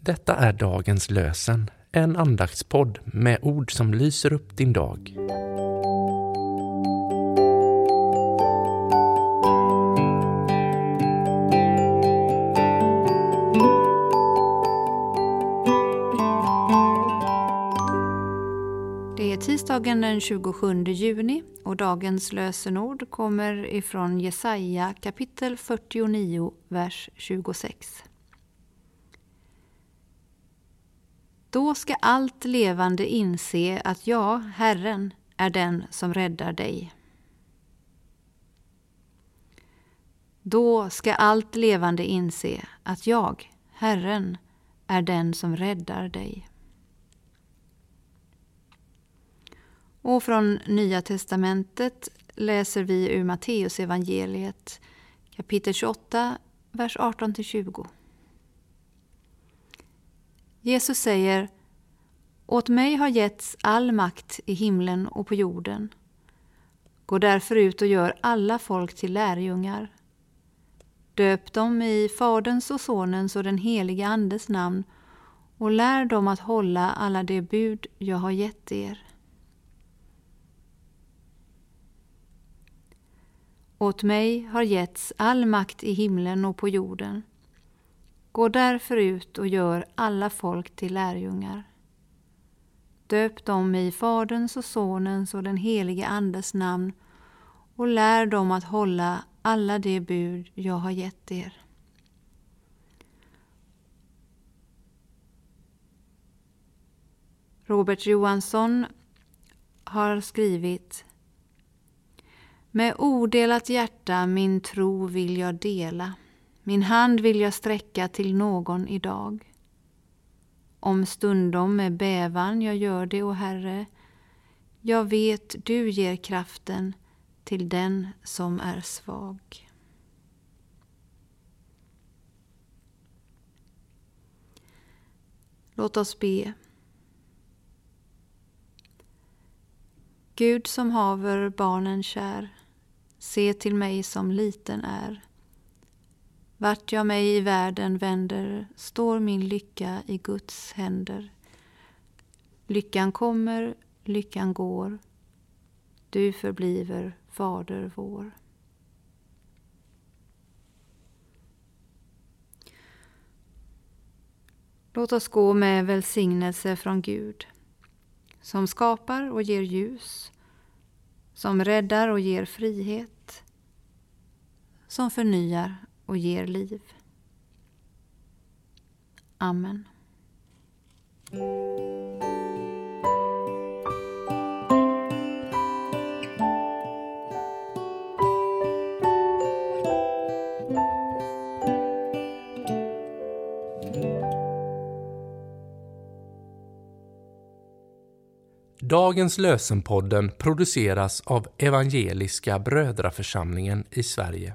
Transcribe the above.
Detta är dagens lösen, en andaktspodd med ord som lyser upp din dag. Det är tisdagen den 27 juni och dagens lösenord kommer ifrån Jesaja kapitel 49, vers 26. Då ska allt levande inse att jag, Herren, är den som räddar dig. Då ska allt levande inse att jag, Herren, är den som räddar dig. Och från Nya testamentet läser vi ur Matteus evangeliet kapitel 28, vers 18-20. Jesus säger Åt mig har getts all makt i himlen och på jorden. Gå därför ut och gör alla folk till lärjungar. Döp dem i Faderns och Sonens och den helige Andes namn och lär dem att hålla alla de bud jag har gett er. Åt mig har getts all makt i himlen och på jorden. Gå därför ut och gör alla folk till lärjungar. Döp dem i Faderns och Sonens och den helige Andes namn och lär dem att hålla alla de bud jag har gett er. Robert Johansson har skrivit Med odelat hjärta min tro vill jag dela min hand vill jag sträcka till någon idag. Om stundom med bävan jag gör det, o Herre. Jag vet du ger kraften till den som är svag. Låt oss be. Gud som haver barnen kär, se till mig som liten är. Vart jag mig i världen vänder står min lycka i Guds händer. Lyckan kommer, lyckan går. Du förbliver Fader vår. Låt oss gå med välsignelse från Gud, som skapar och ger ljus, som räddar och ger frihet, som förnyar och ger liv. Amen. Dagens lösenpodden produceras av Evangeliska Brödraförsamlingen i Sverige